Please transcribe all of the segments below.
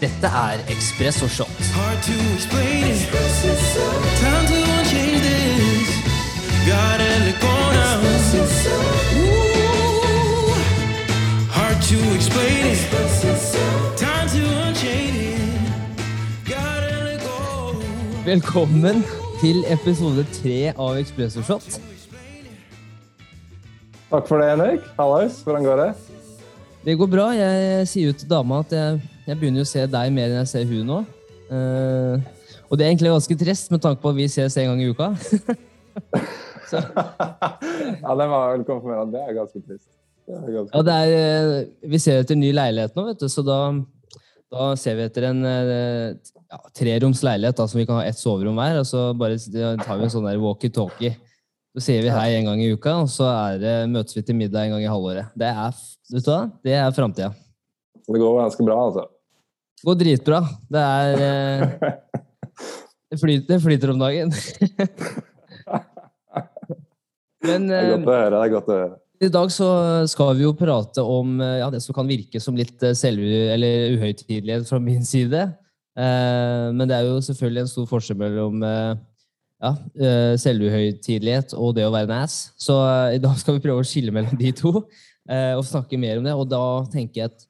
Dette er Espresso Shot. Velkommen til episode tre av Espresso Shot. Takk for det, Henrik. Hallais, hvordan går det? Det går bra. Jeg sier jo til dama at jeg, jeg begynner jo å se deg mer enn jeg ser hun nå. Uh, og det er egentlig ganske trist med tanke på at vi ses en gang i uka. Ja, den var vel konfirmert. Det er ganske trist. Det er ganske... ja, det er, eh, vi ser etter ny leilighet nå, vet du, så da, da ser vi etter en eh, ja, treroms leilighet da, som vi kan ha ett soverom hver. Og så bare tar vi en sånn walkietalkie. Så sier vi hei en gang i uka, og så er det, møtes vi til middag en gang i halvåret. Det er, vet du hva? Det er framtida. Det går ganske bra, altså. Går dritbra. Det er eh, det, flyter, det flyter om dagen. Men Det er eh, godt å høre. det er godt å høre. i dag så skal vi jo prate om eh, ja, det som kan virke som litt eh, selv, eller uhøytidelighet fra min side. Eh, men det er jo selvfølgelig en stor forskjell mellom eh, ja, eh, selvuhøytidelighet og det å være en ass. Så eh, i dag skal vi prøve å skille mellom de to eh, og snakke mer om det. Og da tenker jeg at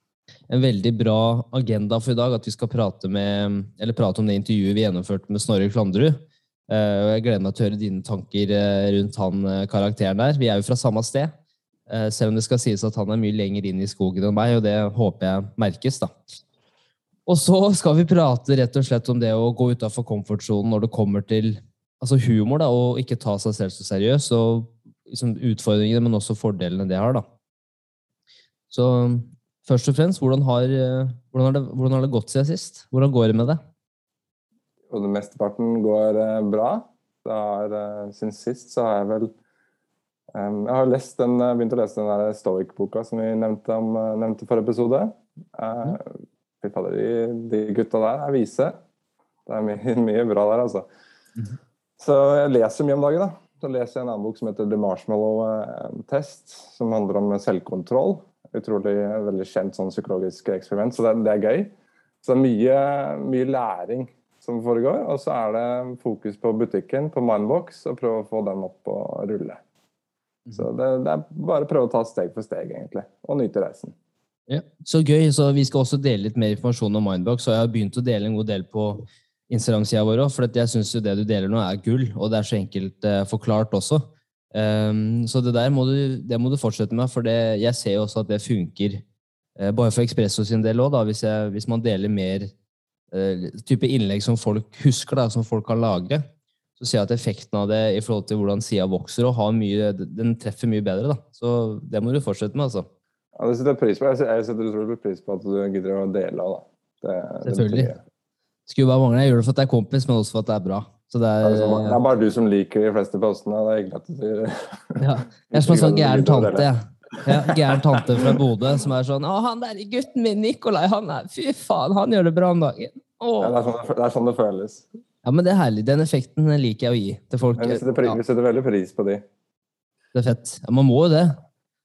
en veldig bra agenda for i dag at vi skal prate, med, prate om det intervjuet vi gjennomførte med Snorre Klandrud. Eh, og jeg gleder meg til å høre dine tanker eh, rundt han eh, karakteren der. Vi er jo fra samme sted, selv om det skal sies at han er mye lenger inn i skogen enn meg, og det håper jeg merkes. da. Og så skal vi prate rett og slett om det å gå utafor komfortsonen når det kommer til altså humor, da, og ikke ta seg selv så seriøst. Og liksom utfordringene, men også fordelene det har. da. Så først og fremst, hvordan har, eh, hvordan har, det, hvordan har det gått siden sist? Hvordan går det med det? Og det mesteparten går eh, bra. Har, eh, siden sist så har jeg vel Um, Jeg har den, begynt å lese den der Stoic-boka som vi nevnte, om, nevnte forrige episode. Eh, Fy fader, de, de gutta der er vise. Det er mye, mye bra der, altså. Så jeg leser mye om dagen, da. Så leser jeg en annen bok som heter The Marshmallow Test, som handler om selvkontroll. Utrolig veldig kjent sånn psykologisk eksperiment, så det, det er gøy. Så det er mye, mye læring som foregår, og så er det fokus på butikken, på Mindbox, og prøve å få den opp og rulle. Så det, det er bare å prøve å ta steg for steg, egentlig, og nyte reisen. Ja. Så gøy. så Vi skal også dele litt mer informasjon om Mindbox. og Jeg har begynt å dele en god del på Instagram-sida vår òg, for jeg syns det du deler nå, er gull. Og det er så enkelt eh, forklart også. Ehm, så det der må du, det må du fortsette med, for det, jeg ser jo også at det funker. Uh, bare for Expresso sin del òg, hvis, hvis man deler mer uh, type innlegg som folk husker, da, som folk kan lagre. Så ser jeg at effekten av det i forhold til hvordan sida vokser, og har mye, den treffer mye bedre. da. Så det må du fortsette med, altså. Ja, det setter jeg pris på. Jeg setter- utrolig pris på at du gidder å dele av, da. Det Selvfølgelig. Det Skulle bare mangle. Jeg gjør det for at det er kompis, men også for at det er bra. Så det er, det er, bare du som liker de fleste postene. Det er hyggelig at du sier det. ja. Jeg er som en sånn gæren tante. Ja, gæren tante fra Bodø som er sånn 'Å, han der gutten min, Nikolai, han er Fy faen, han gjør det bra om dagen'. Ja, det, er sånn, det er sånn det føles. Ja, men det er herlig. Den effekten liker jeg å gi til folk. Vi setter, Ja, setter veldig pris på de. det er fett. Ja, man må jo det.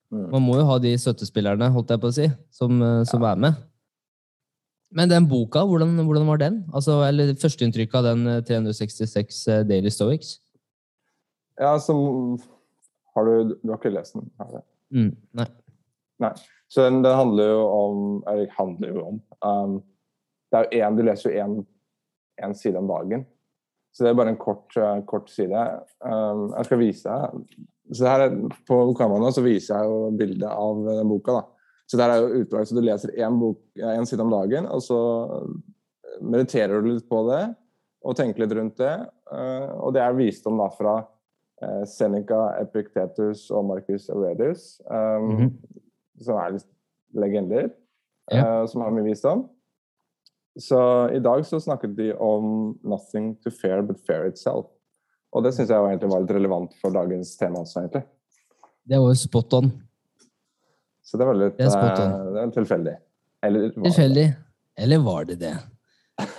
Mm. Man må jo ha de støttespillerne, holdt jeg på å si, som, eh, som er med. Men den boka, hvordan, hvordan var den? Altså, eller Førsteinntrykket av den eh, 366 eh, Daily Stoics? Ja, så Har du Du har ikke lest den? Har? Mm, nei. Nei. Så den, den handler jo om Eller handler jo om um, Det er jo en, Du leser jo én side om dagen. Så det er bare en kort, eh, kort side. Um, jeg skal vise deg. Så her er, På kameraet nå så viser jeg jo bildet av den boka. da. Så der er jo utvalg, så Du leser én side om dagen, og så mediterer du litt på det og tenker litt rundt det. eh, og det er visdom da fra eh, Seneca, Epictetus og Marcus Aurelius. Um, Mhm. Som er legender, eh, som har mye visdom. Så i dag så snakket de om 'nothing to fear but fear itself'. Og det syns jeg var egentlig var litt relevant for dagens tema også, egentlig. Det var jo spot on. Så det var litt Det spot eh, det tilfeldig. Eller var det? Tilfeldig. Eller var det det?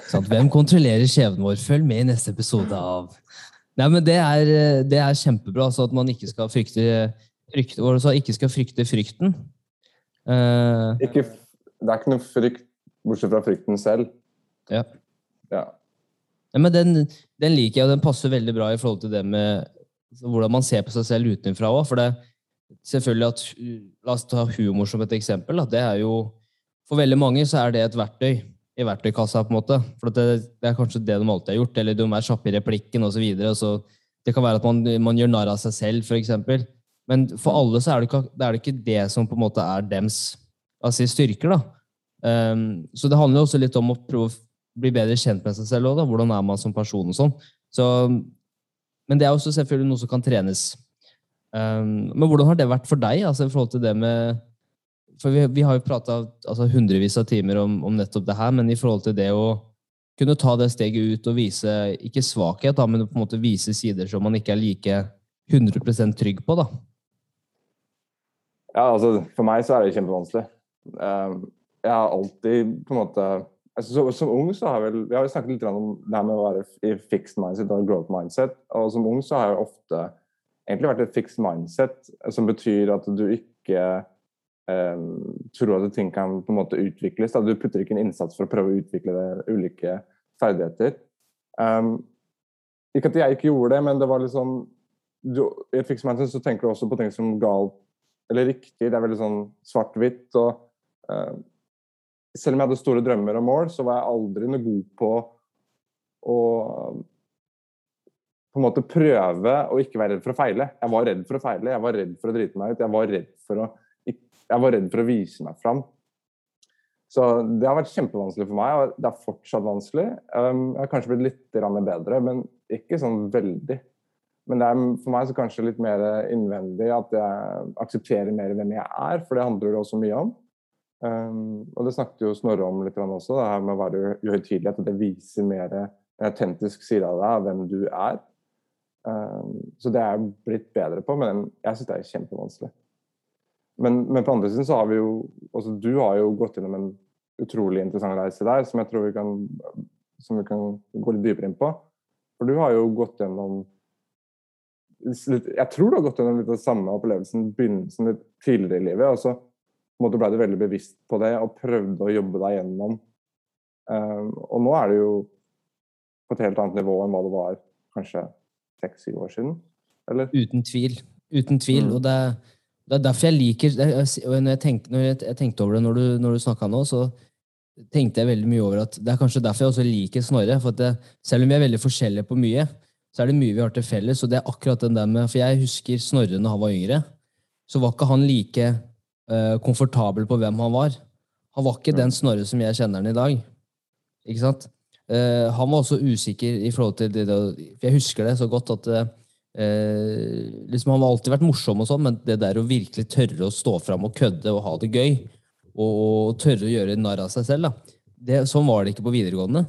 Sant? Hvem kontrollerer skjebnen vår? Følg med i neste episode av Nei, men Det er, det er kjempebra, så at man ikke skal frykte, frykte, hva var sa? ikke skal frykte frykten. Uh, Ikke, det er ikke noe frykt Bortsett fra frykten selv. Ja. Ja. Nei, men den, den liker jeg, og den passer veldig bra i forhold til det med hvordan man ser på seg selv utenfra òg. For det selvfølgelig at La oss ta humor som et eksempel. Det er jo For veldig mange så er det et verktøy i verktøykassa, på en måte. For det, det, er kanskje det de alltid har gjort. Eller de er kjappe i replikken osv. Det kan være at man, man gjør narr av seg selv, f.eks. Men for alle så er det, ikke, det er det ikke det som på en måte er dems altså, styrker. da. Um, så det handler også litt om å prøve å bli bedre kjent med seg selv òg. Hvordan er man som person og sånn. Så, men det er også selvfølgelig noe som kan trenes. Um, men hvordan har det vært for deg? altså i forhold til det med for Vi, vi har jo prata altså, hundrevis av timer om, om, nettopp det her, men i forhold til det å kunne ta det steget ut og vise ikke svakhet, da, men på en måte vise sider som man ikke er like 100% trygg på. da. Ja, altså For meg så er det kjempevanskelig. Um, jeg har alltid på en måte altså, så, Som ung så har jeg vel Vi har jo snakket litt om det her med å være i fixed mindset og growth mindset. og Som ung så har jeg ofte egentlig vært et fixed mindset, som betyr at du ikke eh, tror at ting kan på en måte utvikles. Da. Du putter ikke en innsats for å prøve å utvikle ulike ferdigheter. Um, ikke at jeg ikke gjorde det, men det var litt sånn du, I et fixed mindset så tenker du også på ting som galt eller riktig. Det er veldig sånn svart-hvitt. og uh, Selv om jeg hadde store drømmer og mål, så var jeg aldri noe god på å på en måte prøve å ikke være redd for å feile. Jeg var redd for å feile, jeg var redd for å drite meg ut. Jeg var redd for å, var redd for å vise meg fram. Så det har vært kjempevanskelig for meg, og det er fortsatt vanskelig. Um, jeg har kanskje blitt litt bedre, men ikke sånn veldig. Men det er for meg så kanskje litt mer innvendig at jeg aksepterer mer hvem jeg er, for det handler det også mye om. Um, og det snakket jo Snorre om litt også, det her med å være uhøytidelig. At det viser mer en autentisk side av deg, hvem du er. Um, så det er jeg blitt bedre på, men jeg syns det er kjempevanskelig. Men, men, på andre siden så har vi jo altså Du har jo gått gjennom en utrolig interessant reise der, som jeg tror vi kan, som vi kan gå litt dypere inn på. For du har jo gått gjennom Jeg tror du har gått gjennom litt av samme opplevelsen begynnelsen litt tidligere i livet. og så ble du veldig bevisst på det og prøvde å jobbe deg gjennom. Um, og nå er det jo på et helt annet nivå enn hva det var kanskje seks-syv år siden? Eller? Uten tvil. Uten tvil. Mm. Og det, det, er derfor jeg liker Når jeg tenkte, når jeg tenkte over det når du, når du snakka nå, så tenkte jeg veldig mye over at det er kanskje derfor jeg også liker Snorre. for det, Selv om vi er veldig forskjellige på mye, så er det mye vi har til felles. og det er akkurat den der med, For jeg husker Snorre når han var yngre. Så var ikke han like uh, komfortabel på hvem han var. Han var ikke den Snorre som jeg kjenner han i dag. Ikke sant? Uh, han var også usikker i forhold til det, det Jeg husker det så godt at uh, liksom Han har alltid vært morsom, og sånn, men det der å virkelig tørre å stå fram og kødde og ha det gøy, og, og tørre å gjøre narr av seg selv. Det, sånn var det ikke på videregående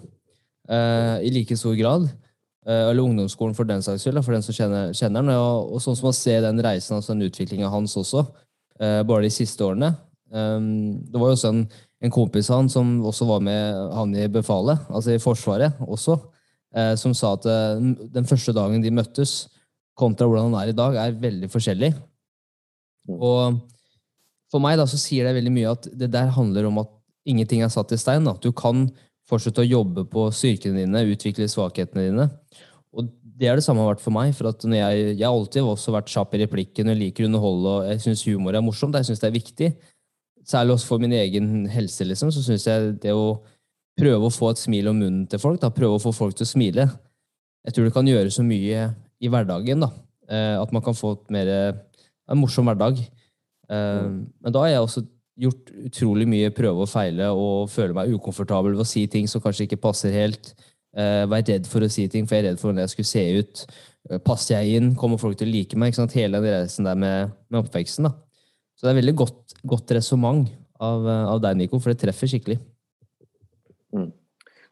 uh, i like stor grad. eller ungdomsskolen, for den saks skyld, for den som kjenner, kjenner den. Og, og, sånn som å se den reisen, altså den utviklinga hans også, bare de siste årene. Um, det var jo også en en kompis av han som også var med han i befalet, altså i Forsvaret også, eh, som sa at eh, den første dagen de møttes, kontra hvordan han er i dag, er veldig forskjellig. Mm. Og for meg da, så sier det veldig mye at det der handler om at ingenting er satt i stein. At Du kan fortsette å jobbe på styrkene dine, utvikle svakhetene dine. Og det er det samme har vært for meg. for at jeg, jeg har alltid også vært kjapp i replikken og liker å underholde. og Jeg syns humor er morsomt. Jeg syns det er viktig særlig også for min egen helse, liksom, så syns jeg det å prøve å få et smil om munnen til folk, da, prøve å få folk til å smile Jeg tror det kan gjøre så mye i hverdagen. da, eh, At man kan få et mer, en morsom hverdag. Eh, men da har jeg også gjort utrolig mye prøve og feile og føler meg ukomfortabel ved å si ting som kanskje ikke passer helt. Uh, være redd for å si ting, for jeg er redd for hvordan jeg skulle se ut. Uh, passer jeg inn? Kommer folk til å like meg? Hele den reisen der med, med oppveksten. da. Så det er veldig godt, godt resonnement av, av, deg, Nico, for det treffer skikkelig. Mm.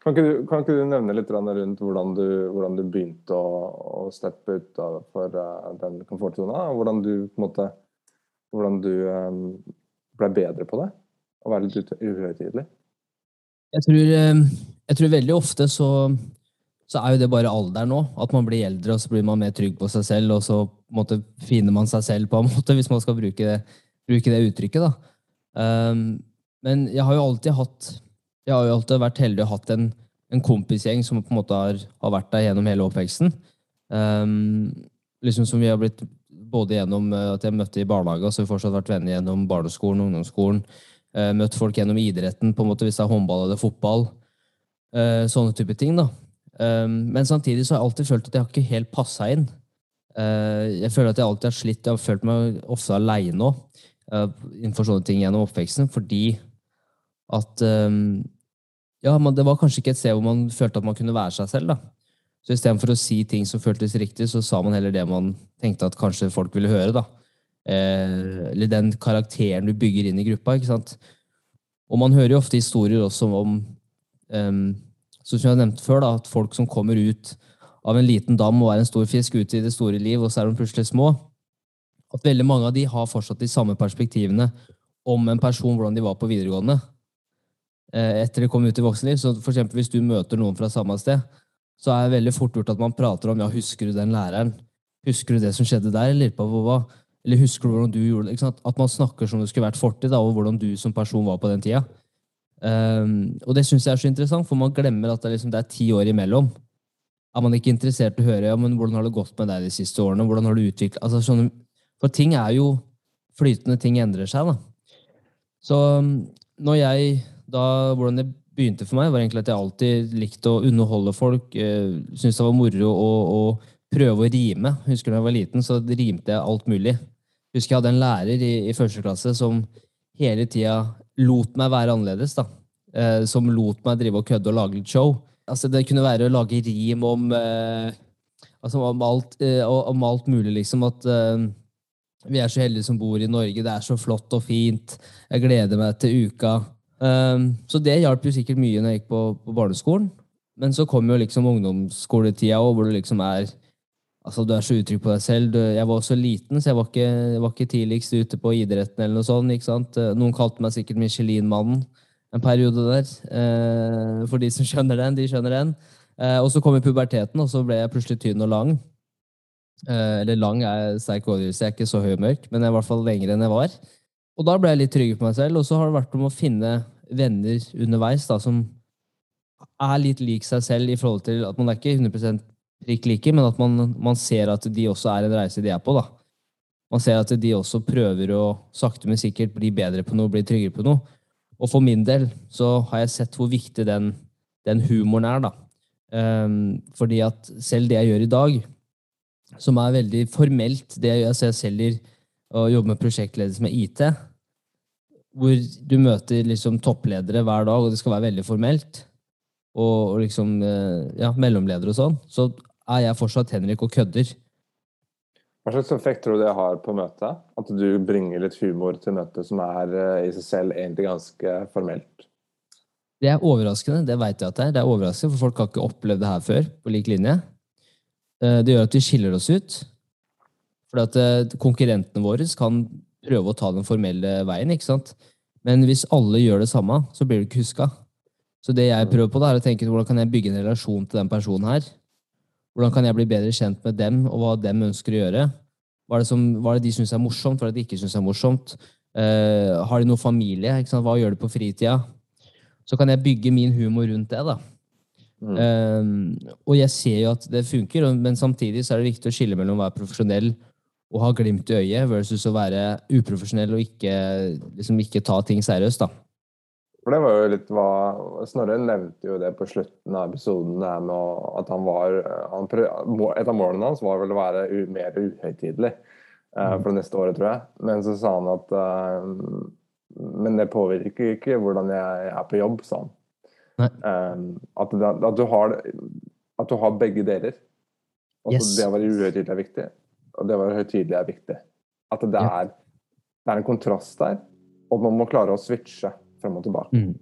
Kan, ikke du, kan, ikke du, nevne litt rundt hvordan du, hvordan du begynte å, å steppe ut for uh, den komfortsona? Hvordan du måte hvordan du um, ble bedre på det? Å være litt uhøytidelig? Jeg tror, eh, jeg tror veldig ofte så, så er jo det bare alderen nå. At man blir eldre, og så blir man mer trygg på seg selv, og så måte, finner man seg selv, på en måte, hvis man skal bruke det bruke det uttrykket. da. Um, men jeg har jo alltid hatt Jeg har jo alltid vært heldig og hatt en, en kompisgjeng som på en måte har, har vært der gjennom hele oppveksten. Um, liksom som vi har blitt både gjennom eh, at jeg møtte i barnehage, og så har vi fortsatt vært venner gjennom barneskolen, ungdomsskolen. Uh, møtt folk gjennom idretten, på en måte hvis det er håndball eller fotball. Uh, sånne type ting, da. Um, men samtidig så har jeg alltid følt at jeg har ikke helt passa inn. Uh, jeg føler at jeg alltid har slitt. Jeg har følt meg ofte aleine òg innenfor sånne ting gjennom oppveksten, fordi at um, Ja, man, det var kanskje ikke et sted hvor man følte at man kunne være seg selv, da. Så istedenfor å si ting som føltes riktig, så sa man heller det man tenkte at kanskje folk ville høre. da. Eh, eller den karakteren du bygger inn i gruppa. ikke sant? Og man hører jo ofte historier også om um, som jeg nevnte før, da, at folk som kommer ut av en liten dam og er en stor fisk ute i det store liv, og så er de plutselig små. At veldig mange av de har fortsatt de samme perspektivene om en person, hvordan de var på videregående. Eh, etter de kom ut i voksenliv. Så for eksempel, hvis du møter noen fra samme sted, så er det veldig fort gjort at man prater om ja, husker du den læreren? Husker du det som skjedde der? Eller, eller husker du hvordan du gjorde det? At man snakker som det skulle vært fortid, og hvordan du som person var på den tida. Um, og det syns jeg er så interessant, for man glemmer at det, liksom, det er ti år imellom. Er man ikke interessert i å høre ja, men hvordan har det gått med deg de siste årene? hvordan har du utviklet, altså, sånne, For ting er jo flytende, ting endrer seg. da. Så um, når jeg da, Hvordan det begynte for meg, var egentlig at jeg alltid likte å underholde folk. Eh, Syntes det var moro å, å prøve å rime. Husker da jeg var liten, så rimte jeg alt mulig. Husker jeg hadde en lærer i, i første klasse som hele tida lot meg være annerledes. da. Eh, som lot meg drive og kødde og lage litt show. Altså, det kunne være å lage rim om, eh, altså, om, alt, eh, om alt, mulig, liksom. At eh, vi er så heldige som bor i Norge, det er så flott og fint. Jeg gleder meg til uka. Um, så det hjalp jo sikkert mye når jeg gikk på, på barneskolen. Men så kom jo liksom ungdomsskoletida, hvor du liksom er Altså, Du er så utrygg på deg selv. jeg var også liten, så jeg var ikke, jeg var ikke tidligst ute på idretten. eller noe sånt, ikke sant? Noen kalte meg sikkert Michelin-mannen en periode der. Eh, for de som skjønner den, de skjønner den. Eh, og så kom i puberteten, og så ble jeg plutselig tynn og lang. Eh, eller lang er sterk overdrivelse, jeg er ikke så høy og mørk, men jeg er i hvert fall lengre enn jeg var. Og da ble jeg litt tryggere på meg selv, og så har det vært om å finne venner underveis da, som er litt lik seg selv i forhold til at man er ikke 100 prikk like, men at man, man, ser at de også er en reise de er på. da. Man ser at de også prøver å sakte, men sikkert bli bedre på noe, bli tryggere på noe. Og for min del så har jeg sett hvor viktig den, den humoren er. da. Um, fordi at selv det jeg gjør i dag, som er veldig formelt, det jeg gjør, så jeg selger og jobber med prosjektledelse med IT, hvor du møter liksom toppledere hver dag, og det skal være veldig formelt, og, og liksom eh, ja, mellomledere og sånn, så er jeg fortsatt Henrik og kødder. Hva slags effekt tror du det har på møtet? At du bringer litt humor til møtet som er eh, i seg selv egentlig ganske formelt? Det er overraskende, det vet jeg at det er. Det er overraskende, for folk har ikke opplevd det her før på lik linje. Eh, det gjør at vi skiller oss ut. For at eh, konkurrentene våre kan prøve å ta den formelle veien, ikke sant? Men hvis alle gjør det samme, så blir du ikke huska. Så det jeg prøver på, da, er å tenke hvordan kan jeg bygge en relasjon til den personen her? Hvordan kan jeg bli bedre kjent med dem, og hva dem ønsker å gjøre? Hva er det, som, hva er det de syns er morsomt, hva er det de ikke syns er morsomt? Uh, har de noe familie? Hva gjør de på fritida? Så kan jeg bygge min humor rundt det. da. Mm. Um, og jeg ser jo at det funker, men samtidig så er det viktig å skille mellom å være profesjonell og ha glimt i øyet, versus å være uprofesjonell og ikke, liksom ikke ta ting seriøst. da. For det var jo litt hva Snorre nevnte jo det på slutten av episoden, det med at han var han prøv, Et av målene hans var vel å være u, mer uhøytidelig uh, for det neste året, tror jeg. Men så sa han at uh, Men det påvirker ikke hvordan jeg er på jobb, sa han. Um, at, det, at, du har, at, du har, begge deler. Yes. det å være uhøytidelig er viktig, og det å være høytidelig er viktig. At det er, det er en kontrast der, og man må klare å switche frem og tilbake. Mm.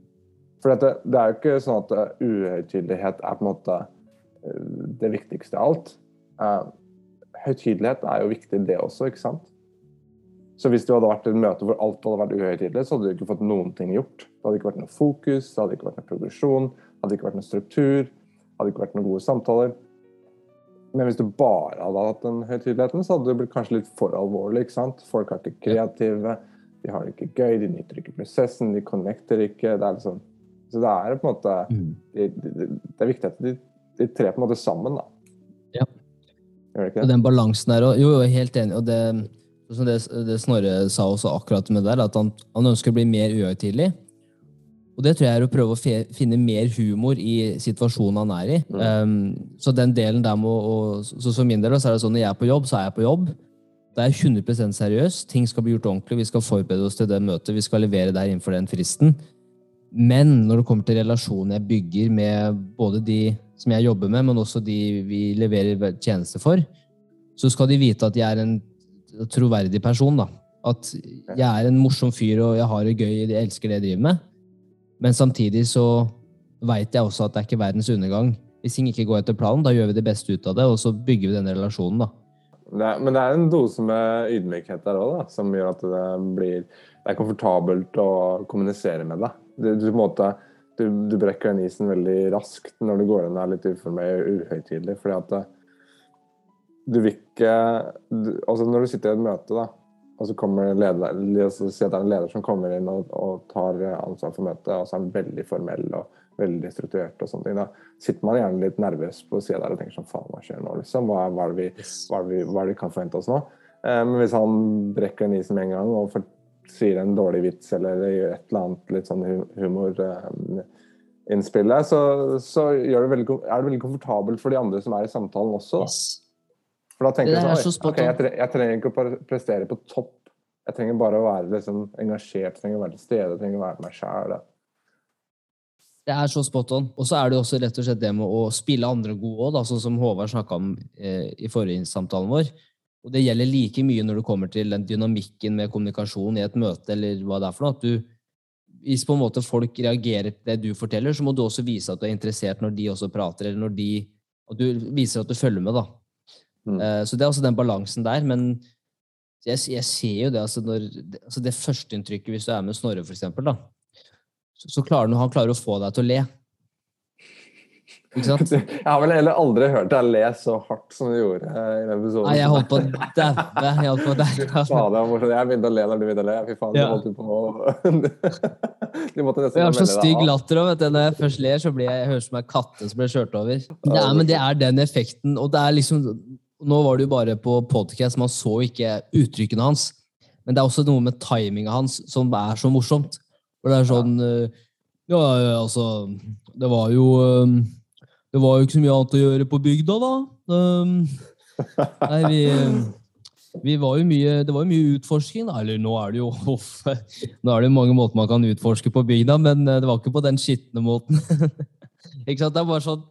For det, det, er jo ikke sånn at uh, uhøytidelighet er på en måte uh, det viktigste av alt. Uh, høytidelighet er jo viktig, det også, ikke sant? Så hvis du hadde vært et møte hvor alt hadde vært uhøytidelig, så hadde du ikke fått noen ting gjort. Det hadde ikke vært noe fokus, det hadde ikke vært noe progresjon, det hadde ikke vært noe struktur, det hadde ikke vært noen gode samtaler. Men hvis du bare hadde hatt den høytideligheten, så hadde det blitt kanskje litt for alvorlig. ikke sant? Folk er ikke kreative. De har det ikke gøy, de nyter ikke prosessen, de connecter ikke. Det er liksom Så det er på en måte Mm. de, de, de, Det er viktig at de, de trer på en måte sammen, da. Ja. Gjør det ikke Og den balansen der og, Jo, jo, jeg er helt enig. Og det, som det, det Snorre sa også akkurat med der, at han, han ønsker å bli mer uhøytidelig. Og det tror jeg er å prøve å finne mer humor i situasjonen han er i. Um, så den delen der må og, så For min del så er det sånn når jeg er på jobb, så er jeg på jobb. Det er 100% seriøs. Ting skal bli gjort ordentlig. Vi skal forberede oss til det møtet. Vi skal levere der innenfor den fristen. Men når det kommer til relasjonen jeg bygger med både de som jeg jobber med, men også de vi leverer tjeneste for, så skal de vite at jeg er en troverdig person. da. At jeg er en morsom fyr, og jeg har det gøy, jeg elsker det jeg driver med. Men samtidig så veit jeg også at det er ikke verdens undergang. Hvis ting ikke går etter planen, da gjør vi det beste ut av det, og så bygger vi denne relasjonen. da. Det er, men det er en dose med ydmykhet der òg, som gjør at det blir det er komfortabelt å kommunisere med deg. Du, du, måte, du, du brekker den isen veldig raskt når du går inn og er litt uformell og uhøytidelig. fordi at det, du vil ikke du, altså Når du sitter i et møte, da, og så kommer leder, så det er en leder som kommer inn og, og tar ansvar for møtet, og så er han veldig formell og veldig strukturert, og sånne ting, da sitter man gjerne litt nervøs på sida der og tenker sånn Faen, hva skjer nå? liksom? Hva, hva, er vi, hva, er vi, hva er det vi kan forvente oss nå? Men men hvis han brekker en isen med en gang og for, sier en dårlig vits eller gjør et eller annet litt sånn humorinnspillet, så, så gjør det veldig, er det veldig komfortabelt for de andre som er i samtalen også. Da. For da tenker jeg sånn så «Oi, ok, jeg, tre, jeg trenger ikke å prestere på topp. Jeg trenger bare å være liksom, engasjert, trenger å være til stede, jeg trenger å være meg sjæl. Det er så spot on. Og så er det også rett og slett det med å spille andre gode òg, sånn som Håvard snakka om eh, i forrige samtalen vår. Og det gjelder like mye når det kommer til den dynamikken med kommunikasjon i et møte, eller hva det er for noe. At du, hvis på en måte folk reagerer på det du forteller, så må du også vise at du er interessert når de også prater, eller når de At du viser at du følger med, da. Mm. Eh, så det er også den balansen der. Men jeg, jeg ser jo det, altså, når, det- altså det førsteinntrykket hvis du er med Snorre, for eksempel, da. Så, så klarer han, han klarer å få deg til å le. Ikke sant? Jeg har vel heller aldri hørt deg le så hardt som du gjorde eh, i den episoden. Nei, jeg holdt på å daue. Jeg holdt på å daue. Jeg begynte å le når du begynte å le. Fy faen, Ja. du holdt på Du måtte nesten Jeg har så stygg latter òg. Når jeg først ler, så blir jeg, jeg hører som en katte som blir kjørt over. Det er, men det er den effekten. Og det er liksom Nå var det jo bare på podcast, man så ikke uttrykkene hans. Men det er også noe med timinga hans som er så morsomt. For det er sånn eh, Ja, ja, altså Det var jo eh, Det var jo ikke så mye annet å gjøre på bygda, da. Um, nei, vi vi var jo mye, det var jo mye utforsking, da. Eller nå er det jo uff, Nå er det jo mange måter man kan utforske på bygda, men eh, det var ikke på den skitne måten. ikke sant? Det er bare sånn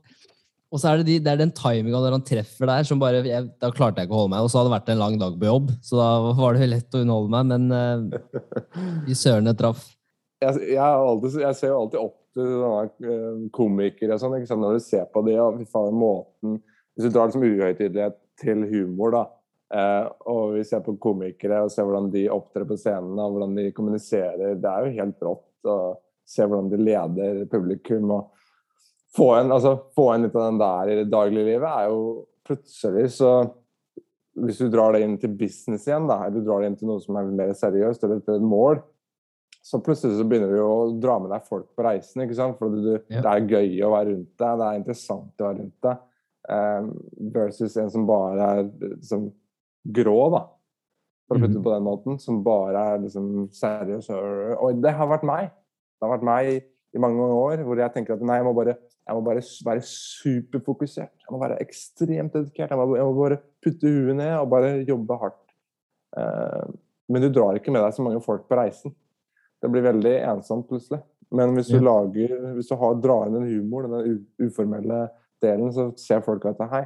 Og så er det, de, det er den timinga når han treffer der, som bare jeg, Da klarte jeg ikke å holde meg. Og så hadde det vært en lang dag på jobb, så da var det lett å underholde meg, men uh, i søren det traff. jeg, jeg, alltid, jeg ser jo alltid opp til sånne eh, komikere og sånn. ikke sant? Når du ser på de, og fy faen, måten Hvis du drar liksom uhøytidelighet til humor, da. Uh, og vi ser på komikere og ser hvordan de opptrer på scenen og hvordan de kommuniserer. Det er jo helt rått å se hvordan de leder publikum. og få en, altså, få en litt av den der i det dagliglivet er jo plutselig så Hvis du drar det inn til business igjen, da, eller du drar det inn til noe som er mer seriøst, eller til et mål, så plutselig så begynner du å dra med deg folk på reisen. ikke sant? For du, Ja. det er gøy å være rundt deg, det er interessant å være rundt deg. Um, versus en som bare er liksom grå, da. For å putte det på den måten. Som bare er liksom seriøs. og- Og det har vært meg. Det har vært meg i mange mange år hvor jeg tenker at nei, jeg må bare, jeg må bare være superfokusert. Jeg må være ekstremt dedikert. Jeg må, jeg må bare putte huet ned og bare jobbe hardt. Eh, men du drar ikke med deg så mange folk på reisen. Det blir veldig ensomt plutselig. Men hvis du lager, hvis du har, drar inn den humoren, den uformelle delen, så ser folk at hei,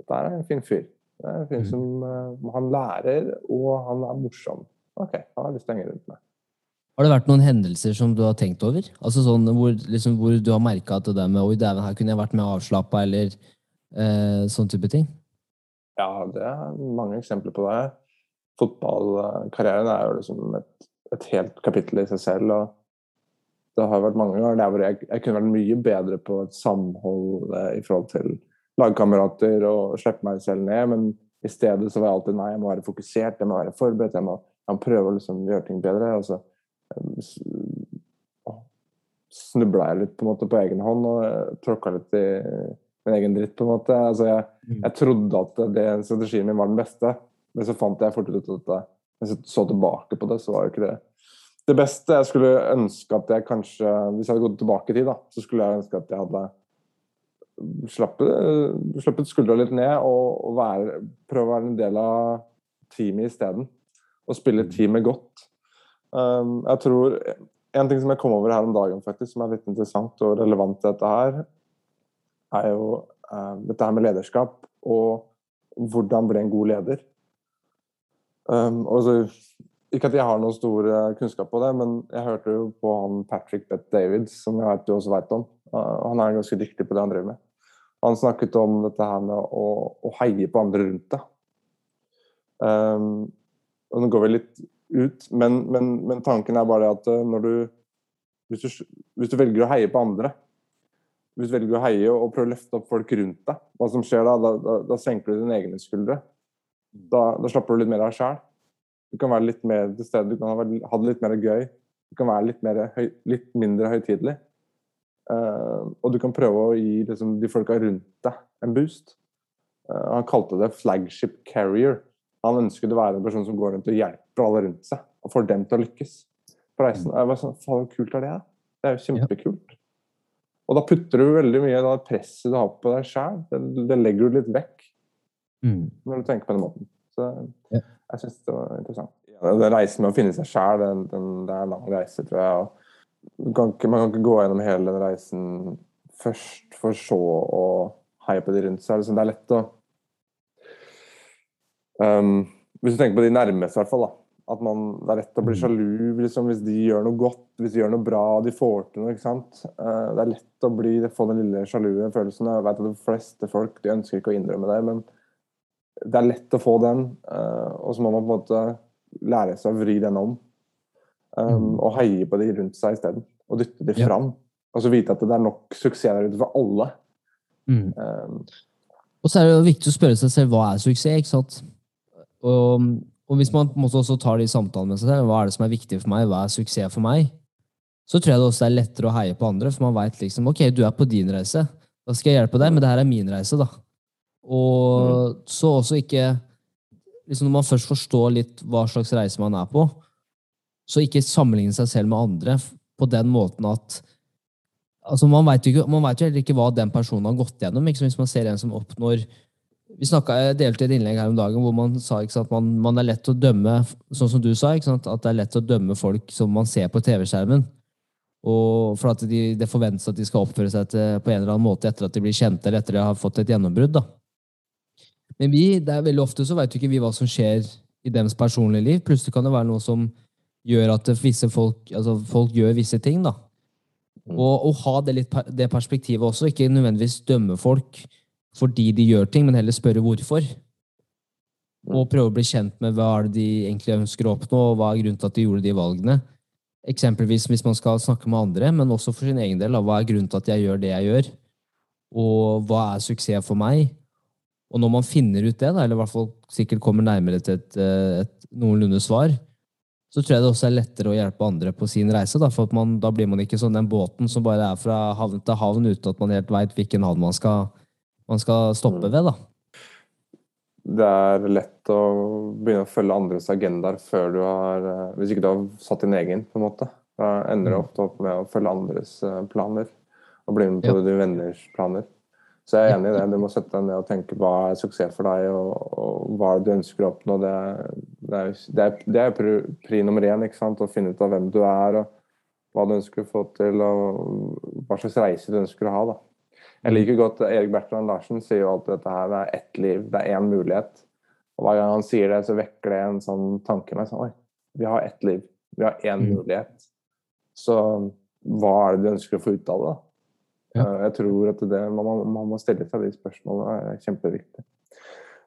dette er en fin fyr. Det er en fyr Mhm. som eh, Han lærer, og han er morsom. OK, han har lyst til å henge rundt meg. Har det vært noen hendelser som du har tenkt over? Altså sånn hvor, liksom, hvor du har merka at det der med Oi, dæven, her kunne jeg vært mer avslappa, eller eh, sånn type ting? Ja, det er mange eksempler på det. Fotballkarrieren er jo liksom et, et helt kapittel i seg selv. og Det har vært mange ganger der hvor jeg, jeg kunne vært mye bedre på et samhold eh, i forhold til lagkamerater og slippe meg selv ned, men i stedet så var jeg alltid nei, jeg må være fokusert, jeg må være forberedt, jeg må, jeg må prøve å liksom gjøre ting bedre. og så, snubla jeg litt på en måte på egen hånd og tråkka litt i min egen dritt, på en måte. Altså, jeg, jeg trodde at det strategien min var den beste, men så fant jeg fort ut at når jeg så tilbake på det, så var jo ikke det det beste. Jeg skulle ønske at jeg kanskje, hvis jeg hadde gått tilbake i tid, da, så skulle jeg ønske at jeg hadde slappet, slappet skuldra litt ned og, og være, prøve å være en del av teamet isteden. Og spille teamet godt. Um, jeg tror En ting som jeg kom over her om dagen, faktisk, som er litt interessant og relevant til dette her, er jo uh, dette her med lederskap og hvordan bli en god leder. Um, og så, ikke at jeg har noe stor uh, kunnskap på det, men jeg hørte jo på han Patrick Bett Davids, som jeg vet du også vet om. Uh, han er ganske dyktig på det han driver med. Han snakket om dette her med å, å heie på andre rundt deg. Um, og nå går vi litt ut, men, men, men tanken er bare at uh, når du hvis, du hvis du velger å heie på andre, hvis du velger å heie og prøve å løfte opp folk rundt deg, hva som skjer da? Da, da, da senker du dine egne skuldre. Da, da slapper du litt mer av sjæl. Du kan være litt mer til stede, du kan ha, det litt mer gøy. Du kan være litt, mer, litt mindre høytidelig. Uh, og du kan prøve å gi liksom, de folka rundt deg en boost. Uh, han kalte det 'flagship carrier'. Han ønsket å være en person som går rundt og hjelper alle rundt seg, og får dem til å lykkes på reisen. Jeg var sånn, Faen, hvor kult er det? Det er jo kjempekult. Og da putter du veldig mye av det presset du har på deg sjæl, det, det, legger du litt vekk Mm. når du tenker på den måten. Så Ja. jeg syns det var interessant. Den reisen med å finne seg sjæl, det er en lang reise, tror jeg. kan ikke, man kan ikke gå gjennom hele den reisen først, for så å heie på de rundt seg. Liksom, det er lett å um, Hvis du tenker på de nærmeste, i hvert fall. da, At man, det er lett å bli sjalu liksom, hvis de gjør noe godt, hvis de gjør noe bra, de får til noe. ikke sant? Uh, det er lett å bli, få den lille sjalue følelsen. Jeg vet at de fleste folk de ønsker ikke å innrømme det, men det er lett å få den. Uh, og så må man på en måte lære seg å vri den om. Um, og heie på de rundt seg isteden. Og dytte de Ja. fram. Og så vite at det er nok suksess der ute for alle. Mm. Um, Og så er det jo viktig å spørre seg selv hva er suksess. ikke sant? Og, og hvis man på en måte også tar de samtalene med seg selv, hva er det som er viktig for meg, hva er suksess for meg, så tror jeg det også er lettere å heie på andre, for man veit liksom ok, du er på din reise, da skal jeg hjelpe deg, men det her er min reise, da. Og så også ikke liksom Når man først forstår litt hva slags reise man er på, så ikke sammenligne seg selv med andre på den måten at altså Man veit jo, jo heller ikke hva den personen har gått gjennom. Hvis man ser en som oppnår vi snakket, jeg delte et innlegg her om dagen hvor man sa ikke sant, man, man er lett å dømme, sånn som du sa, ikke sant, at det er lett å dømme folk som man ser på TV-skjermen. Og for at de, det forventes at de skal oppføre seg til, på en eller annen måte etter at de blir kjente eller etter at de har fått et gjennombrudd. da. Men vi, det er veldig ofte så vet jo ikke vi hva som skjer i deres personlige liv. Plutselig kan det være noe som gjør at visse folk, altså folk gjør visse ting. da. Og å ha det, litt, det perspektivet også, ikke nødvendigvis dømme folk fordi de gjør ting, men heller spørre hvorfor. Og prøve å bli kjent med hva er det de egentlig ønsker å oppnå, og hva er grunnen til at de gjorde de valgene. Eksempelvis hvis man skal snakke med andre, men også for sin egen del. Hva er grunnen til at jeg gjør det jeg gjør? Og hva er suksess for meg? Og når man finner ut det, da, eller i hvert fall sikkert kommer nærmere til et, eh, et noenlunde svar, så tror jeg det også er lettere å hjelpe andre på sin reise. Da, for at man, da blir man ikke sånn den båten som bare er fra havn til havn uten at man helt veit hvilken havn man skal, man skal stoppe ved. da. det er lett å begynne å følge andres agendaer før du har eh, Hvis ikke du har satt din egen, på en måte. Da ender du Mm. ofte opp med å følge andres eh, planer. Og bli med på Ja. dine venners planer. Så jeg er enig i det. Du må sette deg ned og tenke hva er suksess for deg, og, og hva du ønsker å oppnå. Det, det er, det er, det er pri, pri nummer én. ikke sant? Å finne ut av hvem du er, og hva du ønsker å få til, og hva slags reise du ønsker å ha. da. Jeg liker godt Erik Bertrand Larsen sier jo alltid dette her, det er ett liv, det er én mulighet. Og hver gang han sier det, så vekker det en sånn tanke med. Sånn, Oi, vi har ett liv. Vi har én Mm. mulighet. Så hva er det du ønsker å få ut av det? Ja. Eh, Jeg tror at det, man, man må stille seg de spørsmålene. Det er kjempeviktig.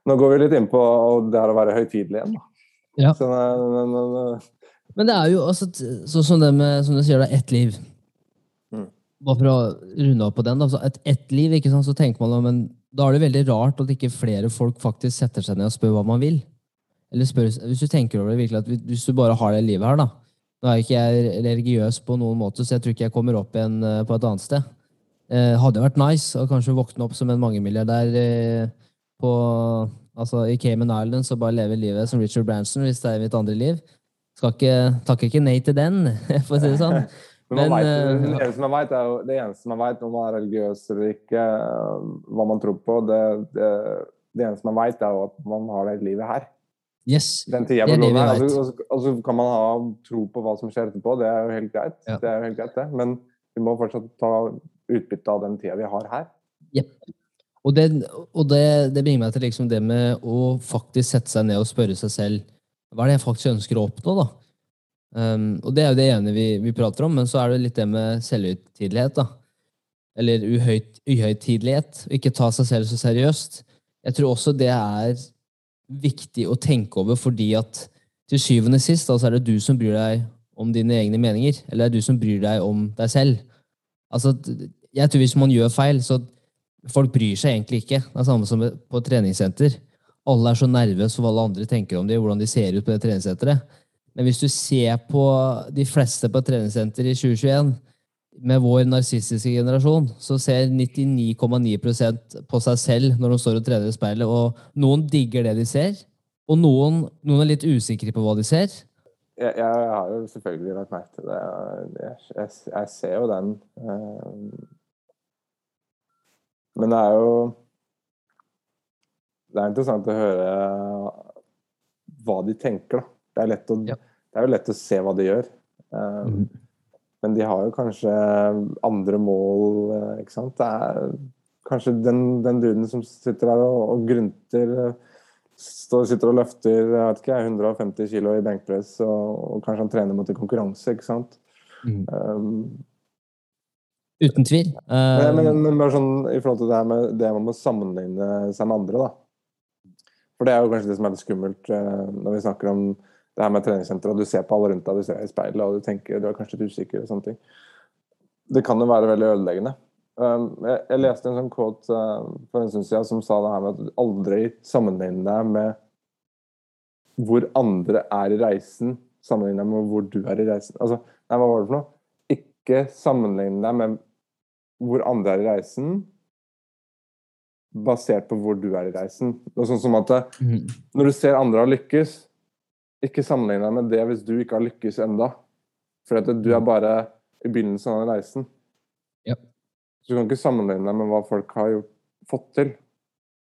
Nå går vi litt inn på det her å være høytidelig igjen. da. Ja. Så, nei, nei, nei, nei. Men det er jo altså, sånn som det med, som du sier, det er ett liv. Bare for å runde opp på den, da. Et, ett liv, ikke sant, så tenker man, men da er det veldig rart at ikke flere folk faktisk setter seg ned og spør hva man vil. Eller spør, hvis du tenker over det virkelig, at hvis du bare har det livet her, da, Nå er ikke jeg religiøs på noen måte, så jeg tror ikke jeg kommer opp igjen eh, på et annet sted. Eh, hadde vært nice å kanskje våkne opp som en mangemilliardær eh, på, altså, i Cayman Islands og bare leve livet som Richard Branson hvis det er mitt andre liv. Skal ikke, takker ikke nei til den, for å si det sånn. Men, man vet, eh, det, eneste man vet, er jo, det eneste man vet om man er religiøs eller ikke, eh, hva man tror på, det, det, det eneste man vet, er jo at man har det livet her. Yes. Den tida Det er her. og så- kan man ha tro på hva som skjer etterpå, det er jo helt greit. Ja. Det er jo helt greit det. Men vi må fortsatt ta utbytte av den tida vi har her. Og, det, og det, det bringer meg til liksom det med å faktisk sette seg ned og spørre seg selv hva er det jeg faktisk ønsker å oppnå. da? Um, og det er jo det ene vi, vi prater om, men så er det litt det med selvhøytidelighet. da. Eller uhøyt, uhøytidelighet. Ikke ta seg selv så seriøst. Jeg tror også det er viktig å tenke over, fordi at til syvende og sist altså er det du som bryr deg om dine egne meninger. Eller det er du som bryr deg om deg selv. Altså, jeg tror hvis man gjør feil, så folk bryr seg egentlig ikke. Det er samme som på treningssenter. Alle er så nervøse for hva alle andre tenker om dem, hvordan de ser ut på det treningssenteret. Men hvis du ser på de fleste på treningssenter i 2021, med vår narsistiske generasjon, så ser 99,9% på seg selv når de står og trener i speilet, og noen digger det de ser, og noen, noen er litt usikre på hva de ser. Jeg, jeg har jo selvfølgelig lagt merke til det. Jeg, jeg, jeg ser jo den. eh, Men det er jo Det er interessant å høre hva de tenker, da. Det er, lett å, Ja. Det er jo lett å se hva de gjør. Mm. Men de har jo kanskje andre mål, eh, ikke sant. Det er kanskje den, den duden som sitter der og, og grunter eh, står, sitter og løfter jeg vet ikke, 150 kilo i benkpress, og, og kanskje han trener mot en konkurranse, ikke sant. Mm. Um, Uten tvil. men, Eh, men, men bare sånn i forhold til det her med det man må sammenligne seg med andre, da. For det er jo kanskje det som er litt skummelt uh, når vi snakker om det her med treningssenter, og du ser på alle rundt deg, du ser deg i speilet, og du tenker du er kanskje litt usikker og sånne ting. Det kan jo være veldig ødeleggende. Um, jeg, jeg leste en sånn quote eh, for en stund siden som sa det her med at aldri sammenligne deg med hvor andre er i reisen, sammenligne deg med hvor du er i reisen. Altså, nei, hva var det for noe? Ikke sammenligne deg med hvor andre er i reisen, basert på hvor du er i reisen. Det er sånn som at mhm. når du ser andre har lykkes, ikke sammenligne deg med det hvis du ikke har lykkes enda. For at du er bare i begynnelsen av den reisen. Ja. Så du kan ikke sammenligne deg med hva folk har gjort, fått til,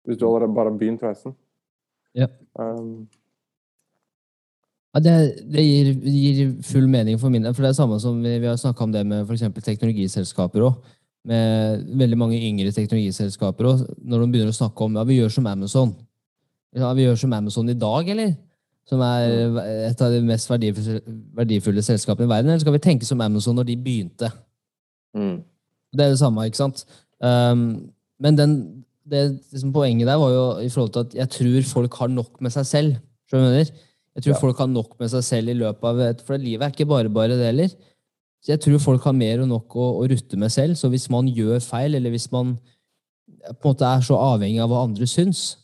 hvis du allerede bare har begynt reisen. Ja. Um, Ja, det, det gir, gir full mening for min del. For det er samme som vi, vi har snakka om det med f.eks. teknologiselskaper òg. Med veldig mange yngre teknologiselskaper òg. Når de begynner å snakke om ja, vi gjør som Amazon. Ja, vi gjør som Amazon i dag, eller? Som er et av de mest verdifulle, verdifulle selskapene i verden. Eller skal vi tenke som Amazon når de begynte? mm. Det er det samme, ikke sant? Um, men den, det liksom poenget der var jo i forhold til at jeg tror folk har nok med seg selv. jeg mener? Jeg tror Ja. folk har nok med seg selv i løpet av et For livet er ikke bare bare det heller. Så jeg tror folk har mer og nok å, å rutte med selv. Så hvis man gjør feil, eller hvis man på en måte er så avhengig av hva andre syns,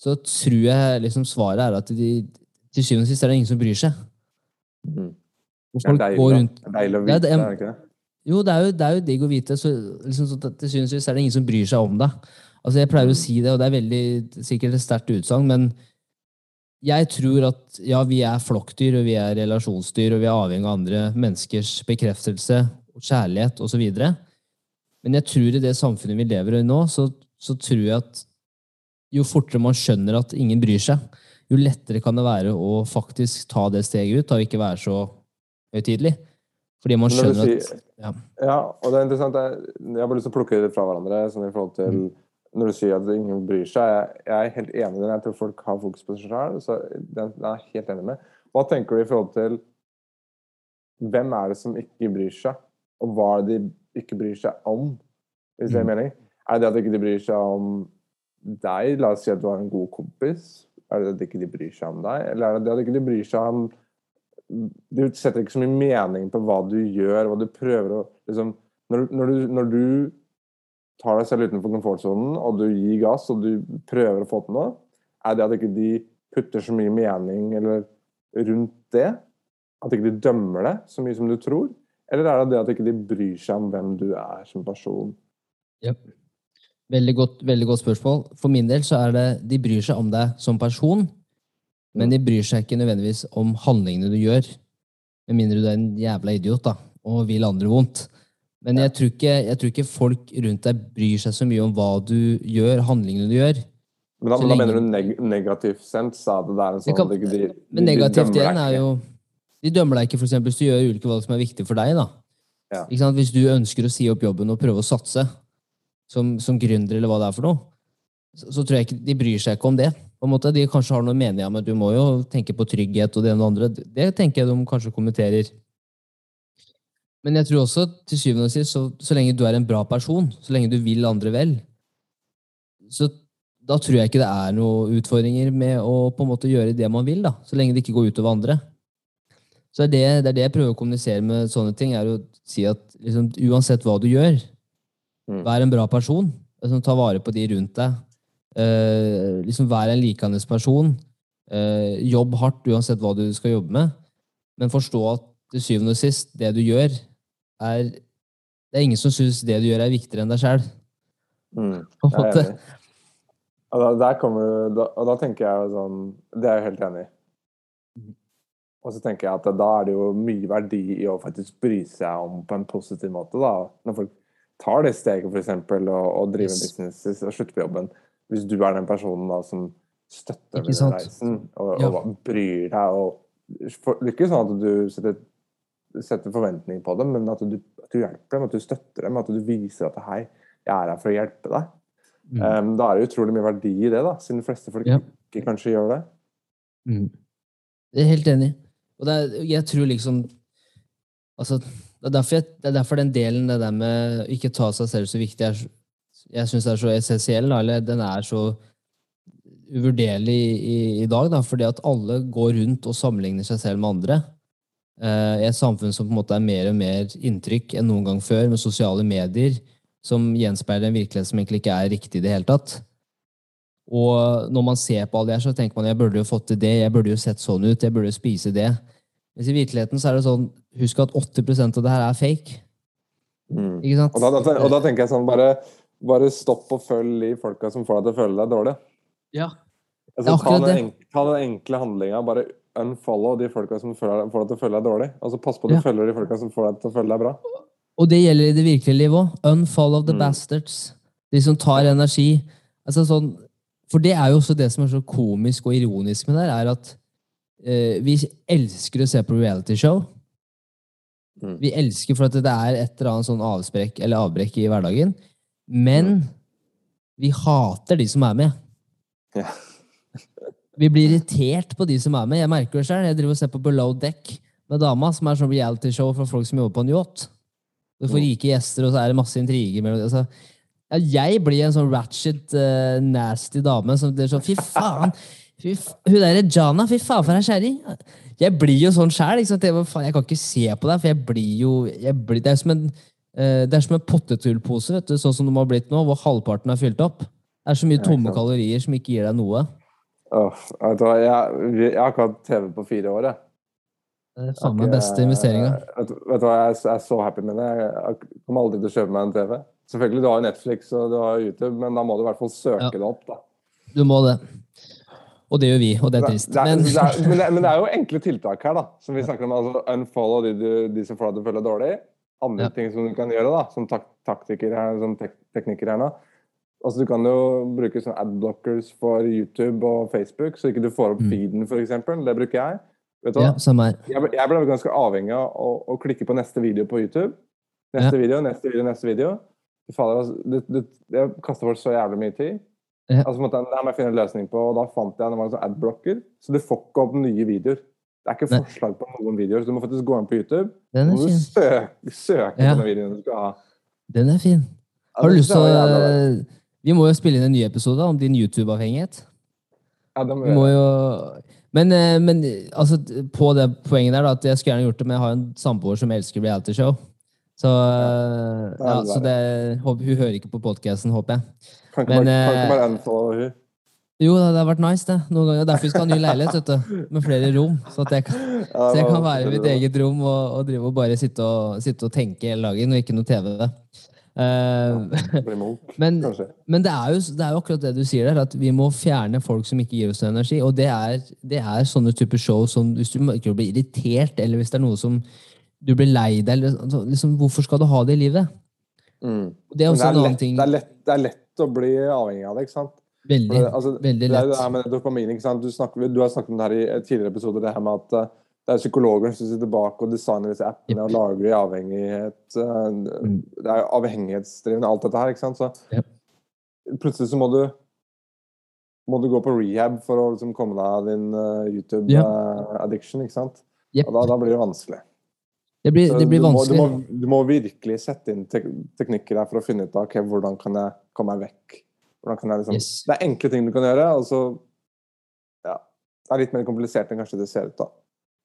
så tror jeg liksom svaret er at de, til syvende og sist er det ingen som bryr seg. Mm. Og Det er deilig, går rundt Det er deilig å vite, det det er- det ikke det? jo, det er jo, det er jo digg å vite. Så, liksom, så til syvende og sist er det ingen som bryr seg om deg. Altså, jeg pleier å si det, og det er veldig, sikkert et sterkt utsagn, men jeg tror at ja, vi er flokkdyr, og vi er relasjonsdyr, og vi er avhengig av andre menneskers bekreftelse, kjærlighet osv. Men jeg tror i det samfunnet vi lever i nå, så, så tror jeg at jo fortere man skjønner at ingen bryr seg, jo lettere kan det være å faktisk ta det steget ut, og ikke være så høytidelig. Fordi man skjønner sier, at ja. Ja, og det er interessant. Jeg, jeg har bare lyst til å plukke det fra hverandre. Sånn i forhold til Mm. Når du sier at ingen bryr seg. Jeg, jeg er helt enig i det. Jeg tror folk har fokus på seg sjøl. så den er jeg helt enig med. Hva tenker du i forhold til hvem er det som ikke bryr seg, og hva er det de ikke bryr seg om? Hvis det er Mm. mening? Er det at de ikke bryr seg om deg? La oss si at du har en god kompis. Er det at de ikke bryr seg om deg? Eller er det at de ikke bryr seg om Du setter ikke så mye mening på hva du gjør, hva du prøver å liksom, når, når, du, når du tar deg selv utenfor komfortsonen, og du gir gass, og du prøver å få til noe, er det at ikke de putter så mye mening eller rundt det? At ikke de dømmer det så mye som du tror? Eller er det det at ikke bryr seg om hvem du er som person? Veldig godt, veldig godt spørsmål. For min del så er det de bryr seg om deg som person, men de bryr seg ikke nødvendigvis om handlingene du gjør. Med mindre du er en jævla idiot da, og vil andre vondt. Men jeg tror, ikke, jeg tror ikke folk rundt deg bryr seg så mye om hva du gjør, handlingene du gjør. Men da, Så da mener du neg negativt sens? sa det det er en sånn kan- de, de, Men negativt igjen er jo De dømmer deg ikke for eksempel, hvis du gjør ulike valg som er viktige for deg. da. Ja. Hvis du ønsker å si opp jobben og prøve å satse som, som gründer, eller hva det er for noe, så, så tror jeg ikke de bryr seg ikke om det. på en måte. De kanskje har noe mening om at du må jo tenke på trygghet og det ene og det andre. Det tenker jeg de kanskje kommenterer. Men jeg tror også til syvende og sist, så, så lenge du er en bra person, så lenge du vil andre vel, så da tror jeg ikke det er noen utfordringer med å på en måte gjøre det man vil, da, så lenge det ikke går utover andre. Så det det, er det jeg prøver å kommunisere med sånne ting, er å si at liksom, uansett hva du gjør. Vær en bra person. Liksom, ta vare på de rundt deg. Eh, liksom, vær en likende person. Eh, jobb hardt uansett hva du skal jobbe med. Men forstå at til syvende og sist, det du gjør, er Det er ingen som syns det du gjør, er viktigere enn deg sjøl. Mm. Jeg er enig. Og da, der kommer, da, og da tenker jeg jo sånn Det er jeg helt enig i. Og så tenker jeg at da er det jo mye verdi i å faktisk bry seg om på en positiv måte. da. Når folk tar det steget eksempel, og, og driver Yes. business og slutter på jobben. Hvis du er den personen da som støtter den reisen og, Ja. og bryr deg og for, Det er ikke sånn at du setter, setter forventning på dem, men at du, at du hjelper dem, at du støtter dem, at du viser at hei, jeg er her for å hjelpe deg. Mm. Um, da er det utrolig mye verdi i det, da, siden de fleste folk Ja. ikke kanskje gjør det. Mm. Jeg er helt enig. Og det er, jeg tror liksom altså, det, er jeg, det er derfor den delen, det der med ikke ta seg selv så viktig, er, jeg syns er så essensiell. Eller den er så uvurderlig i, i, i dag, da, fordi at alle går rundt og sammenligner seg selv med andre. Eh, I et samfunn som på en måte er mer og mer inntrykk enn noen gang før, med sosiale medier som gjenspeiler en virkelighet som egentlig ikke er riktig i det hele tatt. Og når man ser på alle det her, så tenker man jeg burde jo fått til det, jeg burde jo sett sånn ut, jeg burde jo spise det. Mens i virkeligheten så er det sånn, husk at 80% av det her er fake. Ikke sant? Og, da, da, og da tenker jeg sånn, bare, bare stopp og følg de folka som får deg til å føle deg dårlig. Ja. Altså, ta, den enkle, ta den enkle handlinga, bare unfollow de folka som føler, får deg til å føle deg dårlig. Altså Pass på at du Ja. følger de folka som får deg til å føle deg bra. Og det gjelder i det virkelige livet òg. Unfollow the Mm. bastards. De som tar energi. Altså sånn, for det er jo også det som er så komisk og ironisk med det er at vi elsker å se på reality-show. Mm. Vi elsker for at det er et eller annet sånn avsprekk eller avbrekk i hverdagen. Men vi hater de som er med. Ja. Vi blir irritert på de som er med. Jeg merker det selv. Jeg driver og ser på Below Deck med dama, som er sånn reality-show for folk som jobber på en yacht. Du får Mm. rike gjester, og så er det masse intriger. mellom- Altså, jeg blir en sånn ratchet, uh, nasty dame som det er sånn Fy faen! Fy hun derre Jana, fy faen for ei kjerring! Jeg blir jo sånn sjæl. Jeg, jeg kan ikke se på deg, for jeg blir jo jeg blir, Det er som en eh, det er som en pottetullpose, vet du, sånn som de har blitt nå, hvor halvparten er fylt opp. Det er så mye tomme kalorier som ikke gir deg noe. Vet jeg, jeg har ikke hatt TV på fire år. Jeg. Det er faen meg beste investeringa. Vet, du- vet du hva, jeg jeg er så happy med det. Jeg kommer aldri til å kjøpe meg en TV. Selvfølgelig, du har jo Netflix og du har YouTube, men da må du i hvert fall søke Ja. det opp. da. Du må det. Og det gjør vi, og det er trist. Det er, Men, det er, men, det, men det er jo enkle tiltak her, da. Som vi snakker om. altså Unfollow de, de som får deg til å føle deg dårlig. Andre Ja. ting som du kan gjøre, da, som tak taktiker her, som tek tekniker her nå. Altså, du kan jo bruke sånn adblockers for YouTube og Facebook, så ikke du får opp Mm. feeden, f.eks. Det bruker jeg. Vet du ja, samme her. Jeg ble, jeg ble ganske avhengig av å, å klikke på neste video på YouTube. Neste video, neste video, neste video. Fader, altså, det, det, jeg kaster bort så jævlig mye tid. Altså, måtte, det her må jeg finne en løsning på, og da fant jeg det var en sånn adblocker, så du får ikke opp nye videoer. Det er ikke forslag på noen videoer, så du må faktisk gå inn på YouTube. Den er fin. søke, søke Ja. på den videoen du skal ha. Den er fin. Har du lyst til å bra. Vi må jo spille inn en ny episode om din YouTube-avhengighet. Ja, det må Vi må jo Men, eh, men altså, på det poenget der, da, at jeg skulle gjerne gjort det, men jeg har en samboer som elsker realityshow. Så, eh, ja, så det, hun hører ikke på podkasten, håper jeg. Kan ikke men, bare, kan eh, ikke bare unfollow hun. Jo, det hadde vært nice, det. Noen ganger. Derfor vi jeg ha ny leilighet, vet du. Med flere rom. Så jeg kan, så jeg kan være i mitt eget rom og, og drive og bare sitte og, sitte og tenke hele dagen, og ikke noe TV. Eh, det. Bli men, men det er, jo, det er jo akkurat det du sier der, at vi må fjerne folk som ikke gir oss noe energi. Og det er, det er sånne typer show som hvis du ikke blir irritert, eller hvis det er noe som du blir lei deg, eller altså, liksom, hvorfor skal du ha det i livet? Mm. Det er det, er lett, det, er lett, det er lett å bli avhengig av det, ikke sant? Veldig, det, altså, veldig det lett. det her med dopamin, ikke sant? Du, snakker, du har snakket om det her i tidligere episoder, det her med at eh, det er psykologer som sitter bak og designer disse appene og lager i avhengighet. eh, Det er jo avhengighetsdrivende, alt dette her, ikke sant? Så yep. Plutselig så må du må du gå på rehab for å liksom komme deg av din uh, YouTube-addiction, ikke sant? Da, da blir det vanskelig. Det blir, det blir du må- vanskelig. Du må, du må virkelig sette inn tek teknikker her for å finne ut av okay, hvordan kan jeg komme meg vekk. Jeg liksom, Yes. Det er enkle ting du kan gjøre, og så ja, Det er litt mer komplisert enn kanskje det ser ut. da.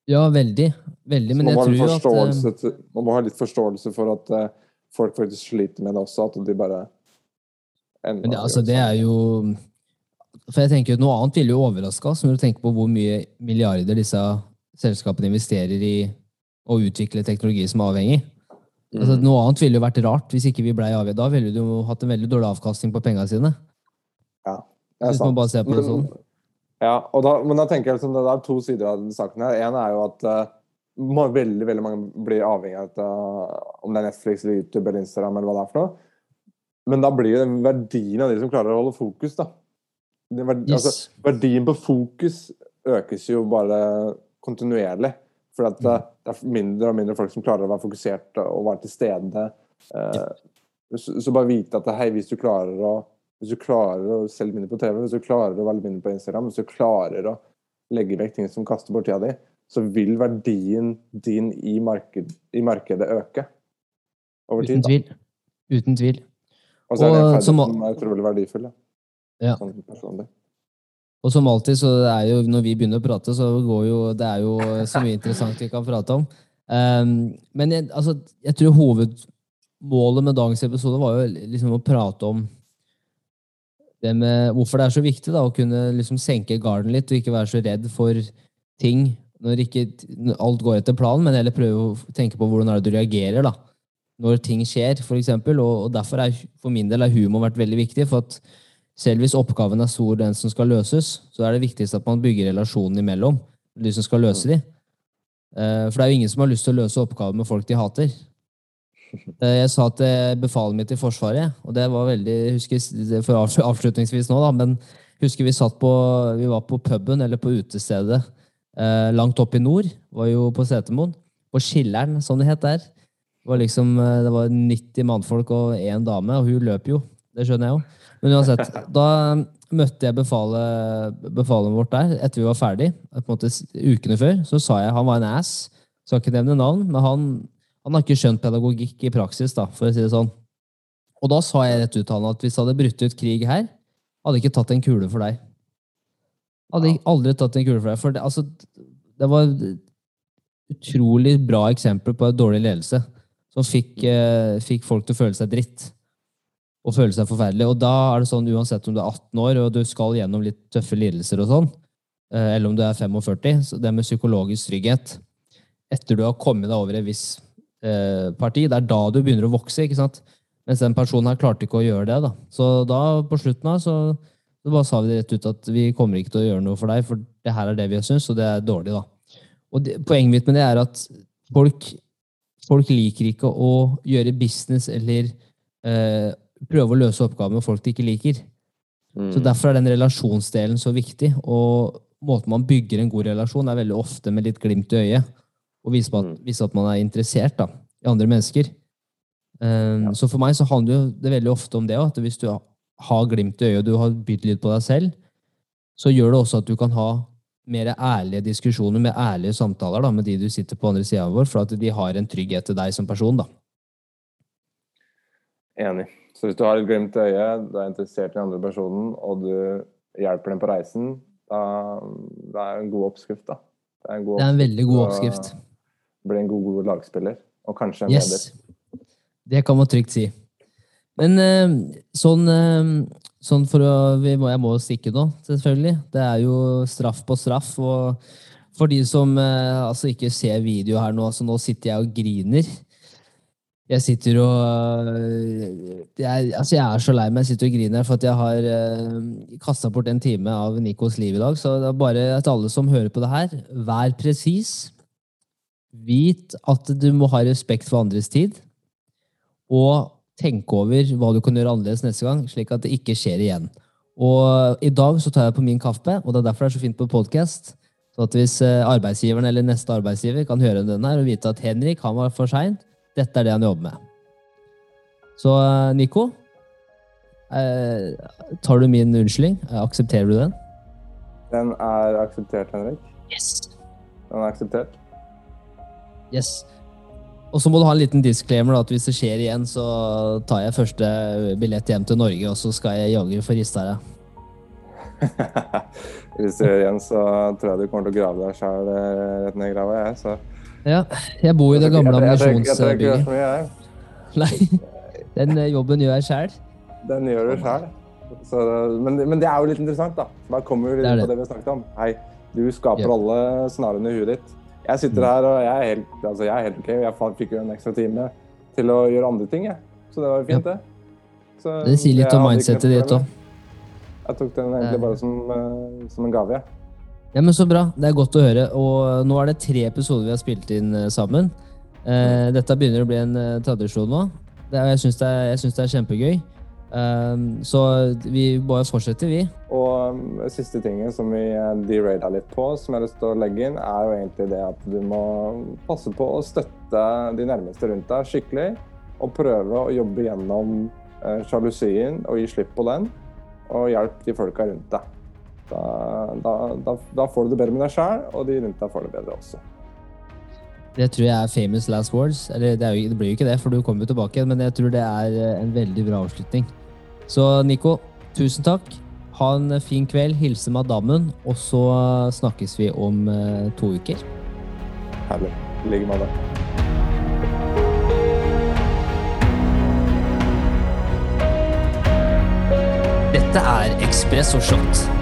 Ja, veldig. veldig men jeg tror at eh, til, man må ha litt forståelse for at uh, folk faktisk sliter med det også, at de bare ender Men det, altså, det er jo For jeg tenker jo Noe annet ville jo overraska oss når du tenker på hvor mye milliarder disse selskapene investerer i å utvikle teknologi som er avhengig. Altså, Mm. noe annet ville jo vært rart hvis ikke vi blei avhengig. Da ville du jo hatt en veldig dårlig avkastning på pengene sine. Ja, det er Hvis man bare ser på det sånn. Ja, da, men da tenker jeg liksom, det er to sider av den saken her. En er jo at uh, veldig veldig mange blir avhengig av uh, om det er Netflix, eller YouTube eller Instagram eller hva det er for noe. Men da blir jo den verdien av de som klarer å holde fokus, da. Verdien, Yes. altså, verdien på fokus økes jo bare kontinuerlig. For at det er mindre og mindre folk som klarer å være fokusert og være til stede. Eh, så, bare vite at hei, hvis du klarer å hvis du klarer å selge mindre på TV, hvis du klarer å være mindre på Instagram, hvis du klarer å legge vekk ting som kaster bort tida di, så vil verdien din i, marked, i markedet øke over tid. Uten tvil. Uten tvil. Og så er det en Og ferdighet som- er utrolig verdifull. Da. Ja. Sånn personlig. Og som alltid, så det er jo, når vi begynner å prate, så går jo Det er jo så mye interessant vi kan prate om. Um, men jeg, altså, jeg tror hovedmålet med dagens episode var jo liksom å prate om det med hvorfor det er så viktig da, å kunne liksom senke garden litt og ikke være så redd for ting når ikke alt går etter planen, men heller prøve å tenke på hvordan er det du reagerer da, når ting skjer, eksempel. Og, og derfor er for min del har humor vært veldig viktig. for at selv hvis oppgaven er stor, den som skal løses, så er det viktigst at man bygger relasjonen imellom de som skal løse de. Eh, For det er jo ingen som har lyst til å løse oppgaver med folk de hater. Eh, Jeg sa til befalet mitt i Forsvaret, og det var veldig husker, for avslutningsvis nå, da, men husker vi satt på, vi var på puben, eller på utestedet, eh, langt opp i nord, var jo på Setermoen, på Skilleren, som det het der. Det var liksom, eh, det var 90 mannfolk og én dame, og hun løp jo, det skjønner jeg jo. Men uansett, da møtte jeg befalet, befalet vårt der etter vi var ferdig, på en måte ukene før. Så sa jeg han var en ass. Skal ikke nevne navn, men han, han har ikke skjønt pedagogikk i praksis, da, for å si det sånn. Og da sa jeg rett ut til han at hvis det hadde brutt ut krig her, hadde ikke tatt en kule for deg. Hadde aldri tatt en kule for deg. For det, altså, det var utrolig bra eksempel på en dårlig ledelse som fikk, eh, fikk folk til å føle seg dritt og føle seg forferdelig. Og da er det sånn, uansett om du er 18 år og du skal gjennom litt tøffe lidelser og sånn, eh, eller om du er 45, så det med psykologisk trygghet etter du har kommet deg over et viss eh, parti, det er da du begynner å vokse, ikke sant? Mens den personen her klarte ikke å gjøre det, da. Så da, på slutten av, så, så bare sa vi rett ut at vi kommer ikke til å gjøre noe for deg, for det her er det vi har syns, og det er dårlig, da. Og det, poenget mitt med det er at folk, folk liker ikke å gjøre business eller eh, prøve å løse oppgaver med folk de ikke liker. Så Derfor er den relasjonsdelen så viktig. Og måten man bygger en god relasjon, er veldig ofte med litt glimt i øyet. Og vise, at, vise at man er interessert da, i andre mennesker. Um, Så for meg så handler det veldig ofte om det at hvis du har glimt i øyet og du har bydd litt på deg selv, så gjør det også at du kan ha mer ærlige diskusjoner med ærlige samtaler da, med de du sitter på andre sida vår, for at de har en trygghet til deg som person. da. Enig. Så hvis du har et glimt i øyet, du er interessert i den andre personen, og du hjelper dem på reisen, da det er en god oppskrift, da. Det er en, god Det er en veldig god oppskrift. Bli en god, god lagspiller. Og kanskje en Yes. Det kan man trygt si. Men eh, sånn, eh, Sånn for å, vi må, jeg må jo stikke nå, selvfølgelig. Det er jo straff på straff. Og for de som eh, altså ikke ser video her nå, så nå sitter jeg og griner. Jeg sitter og øh, jeg, altså jeg er så lei meg. Jeg sitter og griner for at jeg har eh, kasta bort en time av Nikos liv i dag. Så det er bare at alle som hører på det her, vær presis. Vit at du må ha respekt for andres tid. Og tenke over hva du kan gjøre annerledes neste gang, slik at det ikke skjer igjen. Og i dag så tar jeg på min kaffe, og det er derfor det er så fint på podkast. Så at hvis øh, arbeidsgiveren eller neste arbeidsgiver kan høre den her og vite at Henrik han var for sein, dette er det han jobber med. Så eh, Nico, eh, tar du min unnskyldning? Eh, aksepterer du den? Den er akseptert, Henrik. Yes. Den er akseptert. Yes. Og så må du ha en liten disclaimer da, at hvis det skjer igjen, så tar jeg første billett hjem til Norge, og så skal jeg jaggu få rista deg. Hvis det gjør igjen, så tror jeg du kommer til å grave deg sjæl rett ned i grava. Jeg, så. Ja, jeg bor i det gamle ammunisjonsbygget. Nei, den eh, jobben gjør jeg sjæl. Den gjør du sjæl. Men, men det er jo litt interessant, da. Da kommer vi Det det. på det. vi snakket om. Hei, du skaper Ja. alle snarene i huet ditt. Jeg sitter Mm. her og jeg er helt, altså jeg er helt ok. Jeg fikk jo en ekstra time til å gjøre andre ting, jeg. Så det var jo fint, det. Så Det sier litt om mindsetet ditt òg. Jeg tok den egentlig bare som, eh, som en gave. jeg. Ja, men Så bra. Det er godt å høre. Og nå er det tre episoder vi har spilt inn eh, sammen. Eh, dette begynner å bli en eh, tradisjon nå. Det jeg syns det, det er kjempegøy. Eh, så vi bare fortsetter, vi. Og um, siste tingen som vi eh, derada litt på, som jeg har lyst til å legge inn, er jo egentlig det at du må passe på å støtte de nærmeste rundt deg skikkelig. Og prøve å jobbe gjennom eh, sjalusien og gi slipp på den. Og hjelp de folka rundt deg. Da, da, da, da får du det bedre med deg sjæl, og de rundt deg får det bedre også. Det tror jeg er famous last words. Eller det, er jo, det blir jo ikke det, for du kommer jo tilbake igjen, men jeg tror det er eh, en veldig bra avslutning. Så Nico, tusen takk. Ha en fin kveld. Hilse madammen, og så snakkes vi om eh, to uker. Herlig. I like måte. Dette er Espresso Shot.